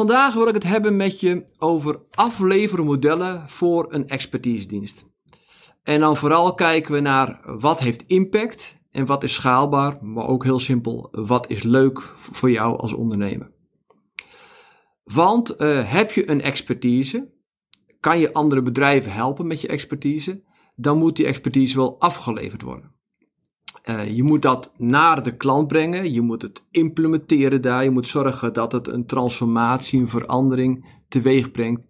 Vandaag wil ik het hebben met je over afleveren modellen voor een expertisedienst. En dan vooral kijken we naar wat heeft impact en wat is schaalbaar, maar ook heel simpel, wat is leuk voor jou als ondernemer. Want uh, heb je een expertise, kan je andere bedrijven helpen met je expertise, dan moet die expertise wel afgeleverd worden. Uh, je moet dat naar de klant brengen, je moet het implementeren daar, je moet zorgen dat het een transformatie, een verandering teweeg brengt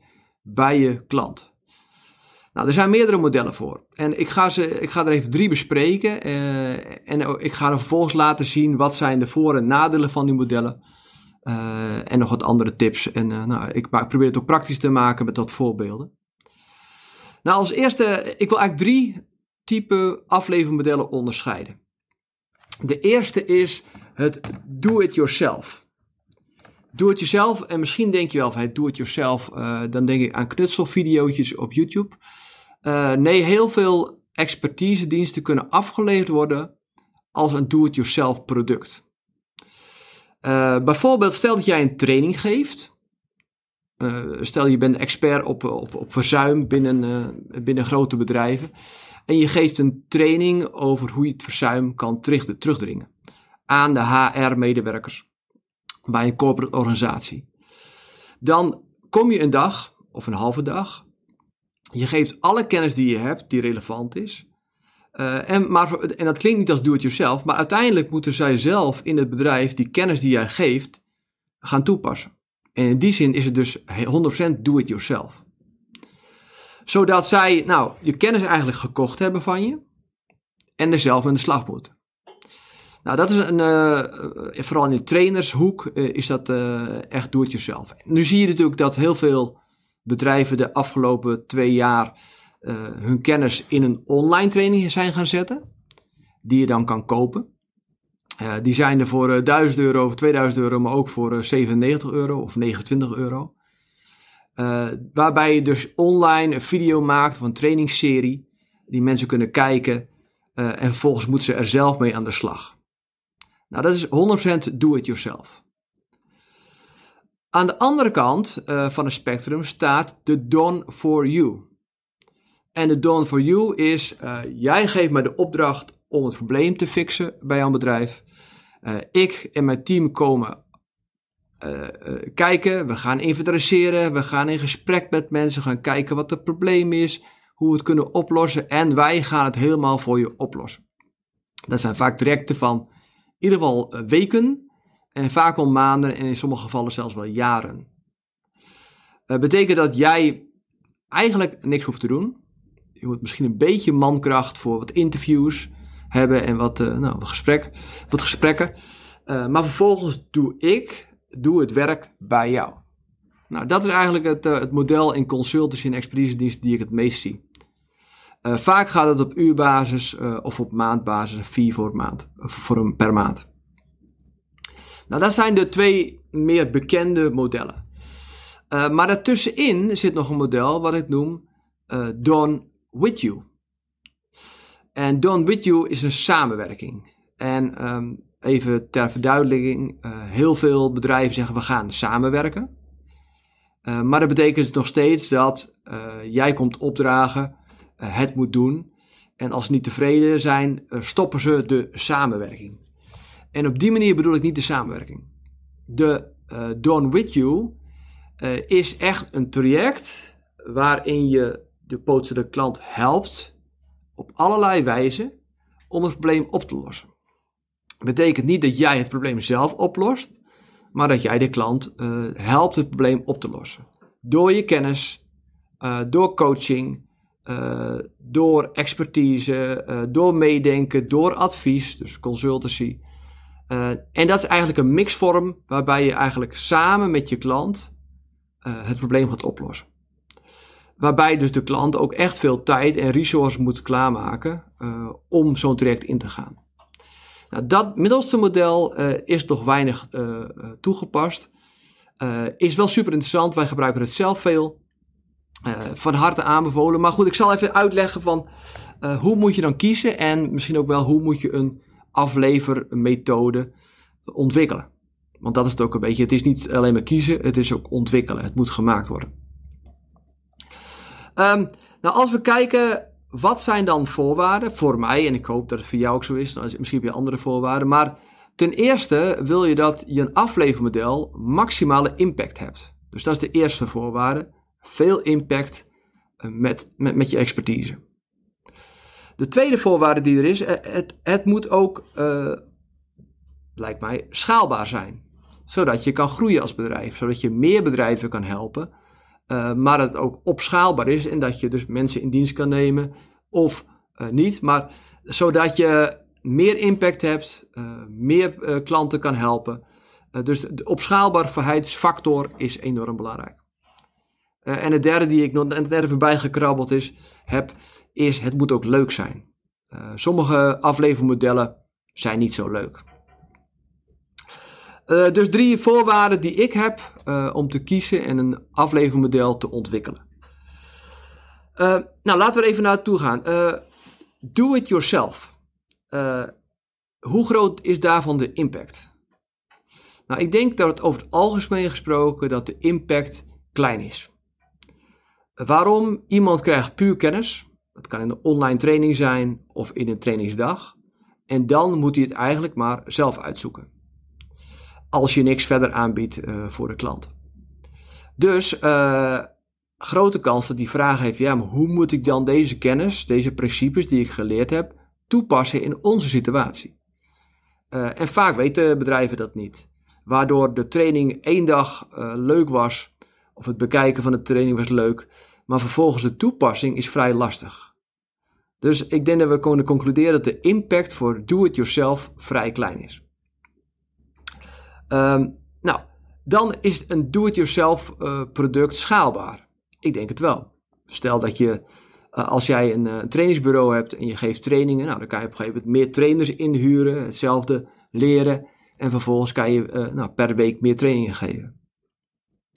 bij je klant. Nou, er zijn meerdere modellen voor. En ik ga, ze, ik ga er even drie bespreken. Uh, en ik ga er vervolgens laten zien wat zijn de voor- en nadelen van die modellen. Uh, en nog wat andere tips. En nou, ik probeer het ook praktisch te maken met wat voorbeelden. Nou, als eerste, ik wil eigenlijk drie type aflevermodellen onderscheiden. De eerste is het do-it-yourself. Do-it-yourself, en misschien denk je wel van do-it-yourself, uh, dan denk ik aan knutselvideo's op YouTube. Uh, nee, heel veel expertise-diensten kunnen afgeleverd worden als een do-it-yourself product. Uh, bijvoorbeeld, stel dat jij een training geeft. Stel je bent expert op, op, op verzuim binnen, binnen grote bedrijven. En je geeft een training over hoe je het verzuim kan terug, terugdringen aan de HR-medewerkers bij een corporate organisatie. Dan kom je een dag of een halve dag. Je geeft alle kennis die je hebt, die relevant is. En, maar, en dat klinkt niet als do-it-yourself, maar uiteindelijk moeten zij zelf in het bedrijf die kennis die jij geeft gaan toepassen. En in die zin is het dus 100% do-it-yourself zodat zij, nou, je kennis eigenlijk gekocht hebben van je. En er zelf met de slag moeten. Nou, dat is een, uh, vooral in de trainershoek uh, is dat uh, echt doe het jezelf. Nu zie je natuurlijk dat heel veel bedrijven de afgelopen twee jaar hun kennis in een online training zijn gaan zetten. Die je dan kan kopen. Die zijn er voor 1000 euro of 2000 euro, maar ook voor 97 euro of 29 euro. Waarbij je dus online een video maakt of een trainingsserie die mensen kunnen kijken en vervolgens moeten ze er zelf mee aan de slag. Nou, dat is 100% do-it-yourself. Aan de andere kant van het spectrum staat de done for you. En de done for you is, jij geeft mij de opdracht om het probleem te fixen bij jouw bedrijf. Ik en mijn team komen uh, kijken, we gaan inventariseren, we gaan in gesprek met mensen, gaan kijken wat het probleem is, hoe we het kunnen oplossen en wij gaan het helemaal voor je oplossen. Dat zijn vaak trajecten van in ieder geval eh, weken en vaak wel maanden en in sommige gevallen zelfs wel jaren. Dat betekent dat jij eigenlijk niks hoeft te doen. Je moet misschien een beetje mankracht voor wat interviews hebben en wat, uh, nou, wat, gesprek, wat gesprekken. Uh, maar vervolgens doe ik doe het werk bij jou. Nou, dat is eigenlijk het, uh, het model in consultancy en expeditiedienst die ik het meest zie. Vaak gaat het op uurbasis of op maandbasis, een voor, maand, voor een per maand. Nou, dat zijn de twee meer bekende modellen. maar daartussenin zit nog een model wat ik noem Done With You. En Done With You is een samenwerking. En um, even ter verduidelijking, uh, heel veel bedrijven zeggen we gaan samenwerken. Uh, maar dat betekent nog steeds dat uh, jij komt opdragen, het moet doen. En als ze niet tevreden zijn, stoppen ze de samenwerking. En op die manier bedoel ik niet de samenwerking. De Done With You is echt een traject waarin je de potentiële klant helpt op allerlei wijzen om het probleem op te lossen betekent niet dat jij het probleem zelf oplost, maar dat jij de klant uh, helpt het probleem op te lossen. Door je kennis, uh, door coaching, uh, door expertise, door meedenken, door advies, dus consultancy. en dat is eigenlijk een mixvorm waarbij je eigenlijk samen met je klant het probleem gaat oplossen. Waarbij dus de klant ook echt veel tijd en resources moet klaarmaken uh, om zo'n traject in te gaan. Nou, dat middelste model uh, is nog weinig uh, toegepast. is wel super interessant. Wij gebruiken het zelf veel. van harte aanbevolen. Maar goed, ik zal even uitleggen van hoe moet je dan kiezen. En misschien ook wel hoe moet je een aflevermethode ontwikkelen. Want dat is het ook een beetje. Het is niet alleen maar kiezen, het is ook ontwikkelen. Het moet gemaakt worden. Um, nou, als we kijken, wat zijn dan voorwaarden voor mij? En ik hoop dat het voor jou ook zo is. Misschien heb je andere voorwaarden. Maar ten eerste wil je dat je een aflevermodel maximale impact hebt. Dus dat is de eerste voorwaarde. Veel impact eh, met, met, met je expertise. De tweede voorwaarde die er is, eh, het, het moet ook, uh, lijkt mij, schaalbaar zijn. Zodat je kan groeien als bedrijf, zodat je meer bedrijven kan helpen uh, maar dat het ook opschaalbaar is en dat je dus mensen in dienst kan nemen of uh, niet. Maar zodat je meer impact hebt, uh, meer klanten kan helpen. dus de opschaalbaarheidsfactor is enorm belangrijk. en het derde die ik nog, en het derde voorbij gekrabbeld is, heb, is het moet ook leuk zijn. sommige aflevermodellen zijn niet zo leuk. Uh, dus drie voorwaarden die ik heb uh, om te kiezen en een aflevermodel te ontwikkelen. Uh, nou, laten we er even naartoe gaan. do it yourself. hoe groot is daarvan de impact? Nou, ik denk dat het over het algemeen gesproken dat de impact klein is. Waarom? Iemand krijgt puur kennis. Dat kan in een online training zijn of in een trainingsdag. En dan moet hij het eigenlijk maar zelf uitzoeken als je niks verder aanbiedt uh, voor de klant. Dus uh, grote kans dat die vraag heeft, ja, maar hoe moet ik dan deze kennis, deze principes die ik geleerd heb, toepassen in onze situatie? Uh, en vaak weten bedrijven dat niet. Waardoor de training één dag leuk was, of het bekijken van de training was leuk, maar vervolgens de toepassing is vrij lastig. Dus ik denk dat we kunnen concluderen dat de impact voor do-it-yourself vrij klein is. Um, nou, dan is een do-it-yourself uh, product schaalbaar. Ik denk het wel. Stel dat je, uh, als jij een, uh, trainingsbureau hebt en je geeft trainingen, nou, dan kan je op een gegeven moment meer trainers inhuren, hetzelfde leren. En vervolgens kan je nou, per week meer trainingen geven.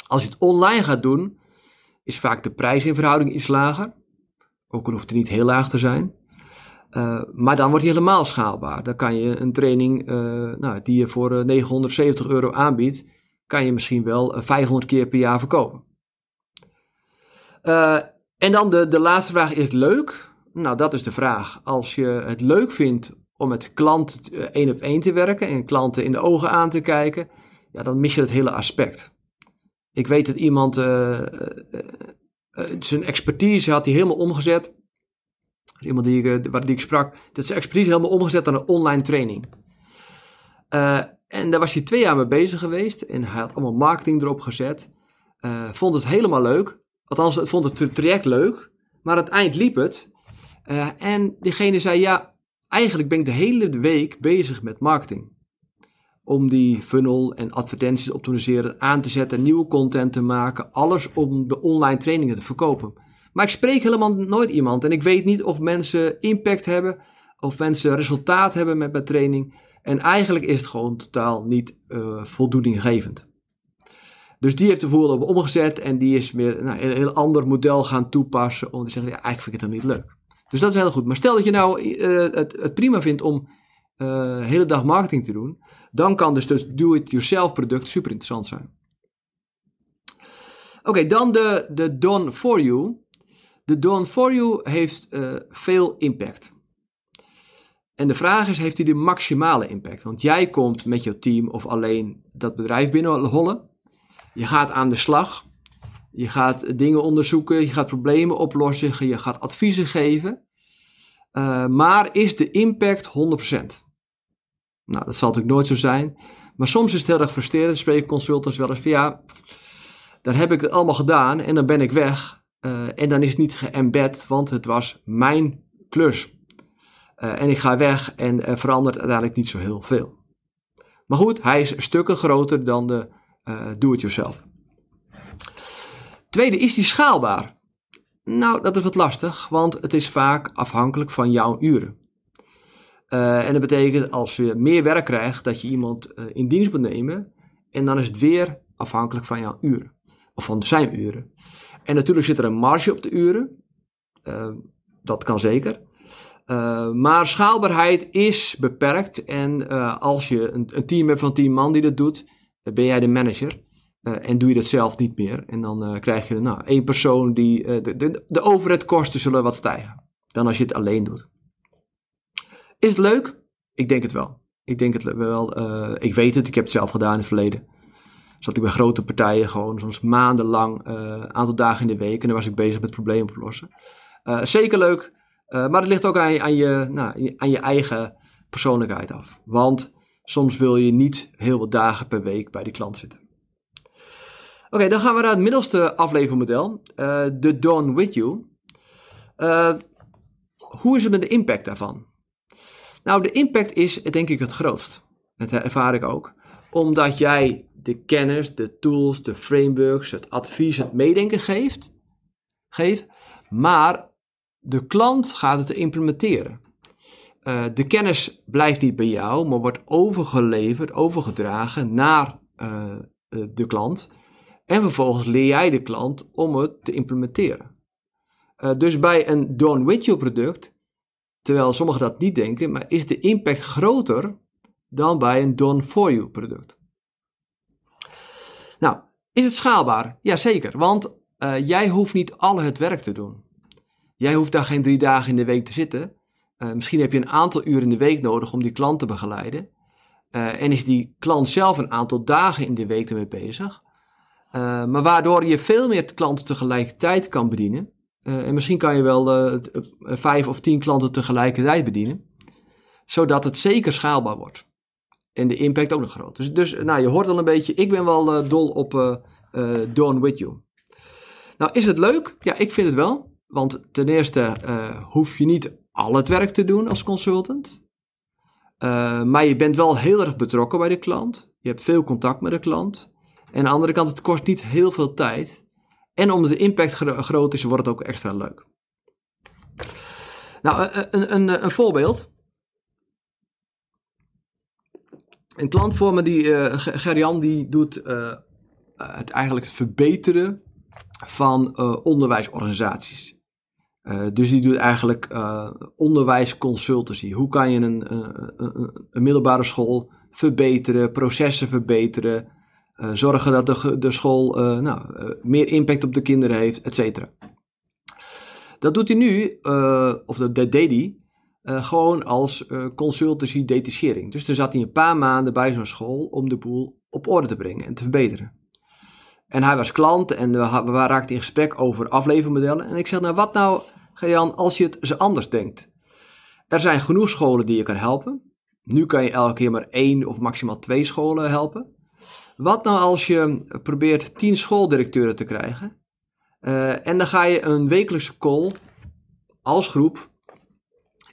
Als je het online gaat doen, is vaak de prijs in verhouding iets lager. Ook al hoeft het niet heel laag te zijn. Uh, maar dan wordt hij helemaal schaalbaar. Dan kan je een training uh, nou, die je voor 970 eh, euro aanbiedt, kan je misschien wel 500 keer per jaar verkopen. En dan de, de laatste vraag, is het leuk? Nou, dat is de vraag. Als je het leuk vindt om met klanten één op één te werken en klanten in de ogen aan te kijken, ja, dan mis je het hele aspect. Ik weet dat iemand zijn expertise had hij helemaal omgezet iemand die ik, eh, die ik sprak, dat zijn expertise helemaal omgezet naar een online training. Uh, en daar was hij twee jaar mee bezig geweest en hij had allemaal marketing erop gezet. Uh, vond het helemaal leuk. Althans, vond het traject leuk, maar het eind liep het. En diegene zei, ja, eigenlijk ben ik de hele week bezig met marketing. Om die funnel en advertenties te optimiseren, aan te zetten, nieuwe content te maken. Alles om de online trainingen te verkopen. Maar ik spreek helemaal nooit iemand en ik weet niet of mensen impact hebben of mensen resultaat hebben met mijn training. En eigenlijk is het gewoon totaal niet uh, voldoeninggevend. Dus die heeft de boel op omgezet en die is meer nou, een heel ander model gaan toepassen om te zeggen, ja, eigenlijk vind ik het dan niet leuk. Dus dat is heel goed. Maar stel dat je nou het, het, prima vindt om uh, hele dag marketing te doen, dan kan dus het do-it-yourself product super interessant zijn. Oké, dan de, de done for you. De Done For You heeft uh, veel impact. En de vraag is, heeft hij de maximale impact? Want jij komt met je team of alleen dat bedrijf binnenhollen. Je gaat aan de slag. Je gaat dingen onderzoeken. Je gaat problemen oplossen. Je gaat adviezen geven. Uh, maar is de impact 100%? Nou, dat zal natuurlijk nooit zo zijn. Maar soms is het heel erg frustrerend. Spreken consultants wel eens van ja, dan heb ik het allemaal gedaan en dan ben ik weg. Uh, en dan is het niet geëmbed, want het was mijn klus. Uh, en ik ga weg en uh, verandert uiteindelijk niet zo heel veel. Maar goed, hij is stukken groter dan de do-it-yourself. Tweede, is die schaalbaar? Nou, dat is wat lastig, want het is vaak afhankelijk van jouw uren. En dat betekent als je meer werk krijgt, dat je iemand in dienst moet nemen. En dan is het weer afhankelijk van jouw uren. Of van zijn uren. En natuurlijk zit er een marge op de uren. Uh, dat kan zeker. maar schaalbaarheid is beperkt. En als je een, een, team hebt van 10 man die dat doet, dan ben jij de manager. en doe je dat zelf niet meer. En dan krijg je nou, één persoon die. de, de, de overheadkosten zullen wat stijgen. Dan als je het alleen doet. Is het leuk? Ik denk het wel. Ik denk het wel. Ik weet het, ik heb het zelf gedaan in het verleden. Zat ik bij grote partijen gewoon soms maandenlang, een uh, aantal dagen in de week. En dan was ik bezig met problemen oplossen. Uh, zeker leuk, maar het ligt ook aan, aan, je, nou, aan je eigen persoonlijkheid af. Want soms wil je niet heel wat dagen per week bij die klant zitten. Oké, dan gaan we naar het middelste aflevermodel. De Done With You. hoe is het met de impact daarvan? Nou, de impact is denk ik het grootst. Dat ervaar ik ook. Omdat jij de kennis, de tools, de frameworks, het advies, het meedenken geeft. geeft maar de klant gaat het implementeren. Uh, de kennis blijft niet bij jou, maar wordt overgeleverd, overgedragen naar uh, de klant. En vervolgens leer jij de klant om het te implementeren. Dus bij een Done With You product Terwijl sommigen dat niet denken, maar is de impact groter dan bij een done for you product? Nou, is het schaalbaar? Jazeker, want uh, jij hoeft niet alle het werk te doen. Jij hoeft daar geen drie dagen in de week te zitten. Uh, misschien heb je een aantal uren in de week nodig om die klant te begeleiden. Uh, en is die klant zelf een aantal dagen in de week ermee bezig. maar waardoor je veel meer klanten tegelijkertijd kan bedienen, en misschien kan je wel vijf of tien klanten tegelijkertijd bedienen. Zodat het zeker schaalbaar wordt. En de impact ook nog groot. Dus, dus nou, je hoort al een beetje, ik ben wel uh, dol op Done With You. Nou, is het leuk? Ja, ik vind het wel. Want ten eerste hoef je niet al het werk te doen als consultant. maar je bent wel heel erg betrokken bij de klant. Je hebt veel contact met de klant. En aan de andere kant, het kost niet heel veel tijd. En omdat de impact groot is, wordt het ook extra leuk. Nou, eh, eh, een, een, een voorbeeld. Een klant voor me, die, uh, Gerjan, die doet uh, het eigenlijk het verbeteren van uh, onderwijsorganisaties. dus die doet eigenlijk onderwijsconsultancy. Hoe kan je een, middelbare school verbeteren, processen verbeteren, zorgen dat de, de school nou, meer impact op de kinderen heeft, et cetera. Dat doet hij nu, of dat deed hij, gewoon als consultancy detachering. Dus dan zat hij een paar maanden bij zo'n school om de boel op orde te brengen en te verbeteren. En hij was klant en we, raakten in gesprek over aflevermodellen. En ik zeg, nou wat nou, Jan, als je het ze anders denkt. Er zijn genoeg scholen die je kan helpen. Nu kan je elke keer maar één of maximaal twee scholen helpen. Wat nou als je probeert tien schooldirecteuren te krijgen? Uh, en dan ga je een wekelijkse call als groep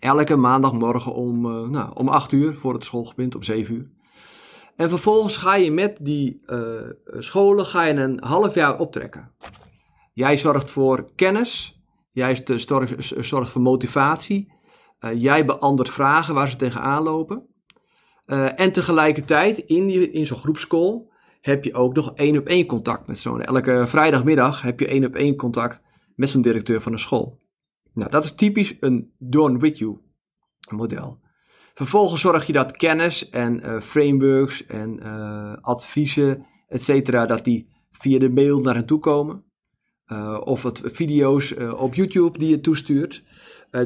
elke maandagmorgen om, uh, nou, om 8 uur voor het school begint, om 7 uur. En vervolgens ga je met die uh, scholen ga je een half jaar optrekken. Jij zorgt voor kennis, jij zorgt voor motivatie, jij beantwoordt vragen waar ze tegenaan lopen. en tegelijkertijd in, die, in zo'n groepscall heb je ook nog één op één contact met zo'n. Elke vrijdagmiddag heb je één op één contact met zo'n directeur van een school. Nou, dat is typisch een done with you model. Vervolgens zorg je dat kennis en uh, frameworks en uh, adviezen, et cetera, dat die via de mail naar hen toe komen. Uh, of het video's op YouTube die je toestuurt,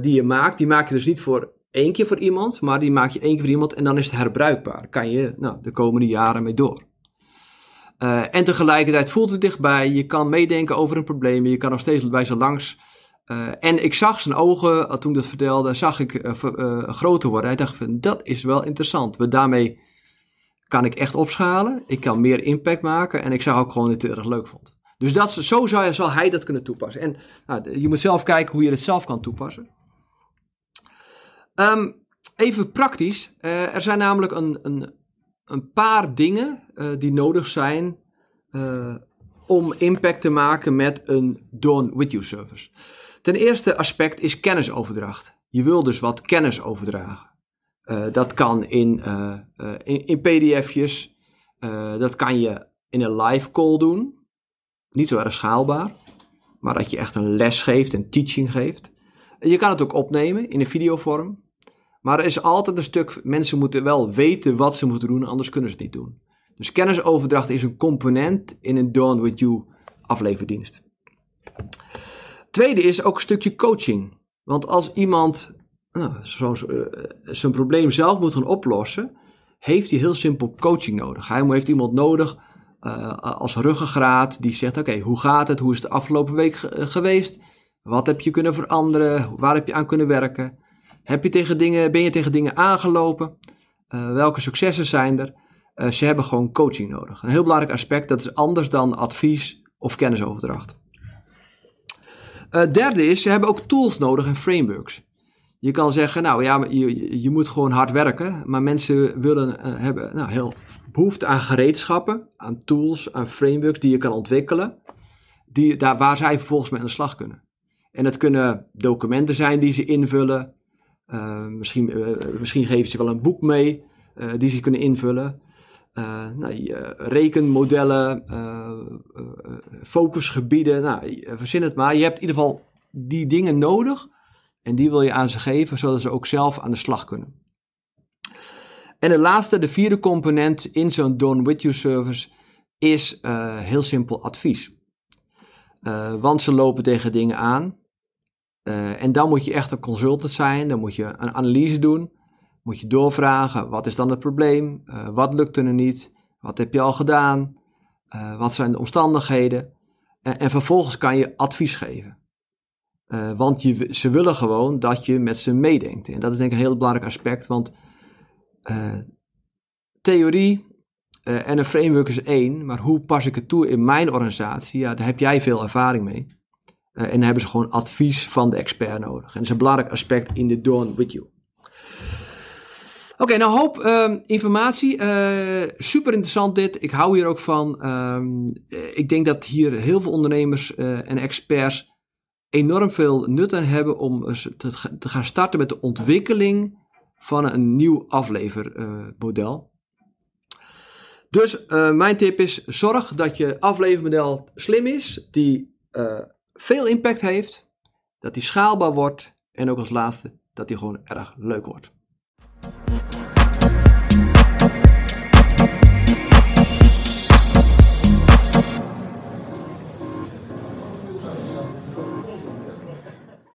die je maakt. Die maak je dus niet voor één keer voor iemand, maar die maak je één keer voor iemand en dan is het herbruikbaar. Kan je nou, de komende jaren mee door. En tegelijkertijd voelt het dichtbij. Je kan meedenken over een probleem. Je kan nog steeds bij ze langs. Uh, en ik zag zijn ogen, uh, toen ik dat vertelde, zag ik groter worden. Hij dacht van, dat is wel interessant. We, daarmee kan ik echt opschalen. Ik kan meer impact maken. En ik zag ook gewoon dat het erg leuk vond. Dus dat, zo zou, hij dat kunnen toepassen. En nou, je moet zelf kijken hoe je het zelf kan toepassen. Um, even praktisch. er zijn namelijk een, een een paar dingen die nodig zijn om impact te maken met een Dawn With You service? Ten eerste aspect is kennisoverdracht. Je wil dus wat kennis overdragen. Uh, dat kan in, uh, in, in, pdf'jes. dat kan je in een live call doen. Niet zo erg schaalbaar. Maar dat je echt een les geeft, een teaching geeft. Je kan het ook opnemen in een videovorm. Maar er is altijd een stuk, mensen moeten wel weten wat ze moeten doen, anders kunnen ze het niet doen. Dus kennisoverdracht is een component in een Dawn With You afleverdienst. Tweede is ook een stukje coaching. Want als iemand nou, uh, zijn probleem zelf moet gaan oplossen, heeft hij heel simpel coaching nodig. Hij heeft iemand nodig uh, als ruggengraat die zegt: Oké, hoe gaat het? Hoe is het de afgelopen week geweest? Wat heb je kunnen veranderen? Waar heb je aan kunnen werken? Heb je tegen dingen, ben je tegen dingen aangelopen? Welke successen zijn er? Uh, ze hebben gewoon coaching nodig. Een heel belangrijk aspect, dat is anders dan advies of kennisoverdracht. Uh, derde is, ze hebben ook tools nodig en frameworks. Je kan zeggen, nou ja, je, je moet gewoon hard werken, maar mensen willen hebben nou, heel behoefte aan gereedschappen, aan tools, aan frameworks die je kan ontwikkelen, die, daar, waar zij vervolgens mee aan de slag kunnen. En dat kunnen documenten zijn die ze invullen. Uh, misschien, misschien geven ze wel een boek mee die ze kunnen invullen. Nou, rekenmodellen, focusgebieden, nou, verzin het maar. Je hebt in ieder geval die dingen nodig en die wil je aan ze geven, zodat ze ook zelf aan de slag kunnen. En de laatste, de vierde component in zo'n Done With You service is heel simpel advies. want ze lopen tegen dingen aan en dan moet je echt een consultant zijn, dan moet je een analyse doen, moet je doorvragen, wat is dan het probleem, uh, wat lukt er niet, wat heb je al gedaan, uh, wat zijn de omstandigheden. en vervolgens kan je advies geven. want je, ze willen gewoon dat je met ze meedenkt. En dat is denk ik een heel belangrijk aspect, want theorie en een framework is één, maar hoe pas ik het toe in mijn organisatie, ja, daar heb jij veel ervaring mee. En dan hebben ze gewoon advies van de expert nodig. En dat is een belangrijk aspect in de Dawn With You. Oké, nou hoop uh, informatie. Uh, super interessant dit. Ik hou hier ook van. Um, ik denk dat hier heel veel ondernemers en experts enorm veel nut aan hebben om te, te, gaan starten met de ontwikkeling van een nieuw aflevermodel. dus mijn tip is: zorg dat je aflevermodel slim is, die veel impact heeft, dat die schaalbaar wordt en ook als laatste dat die gewoon erg leuk wordt. Bye.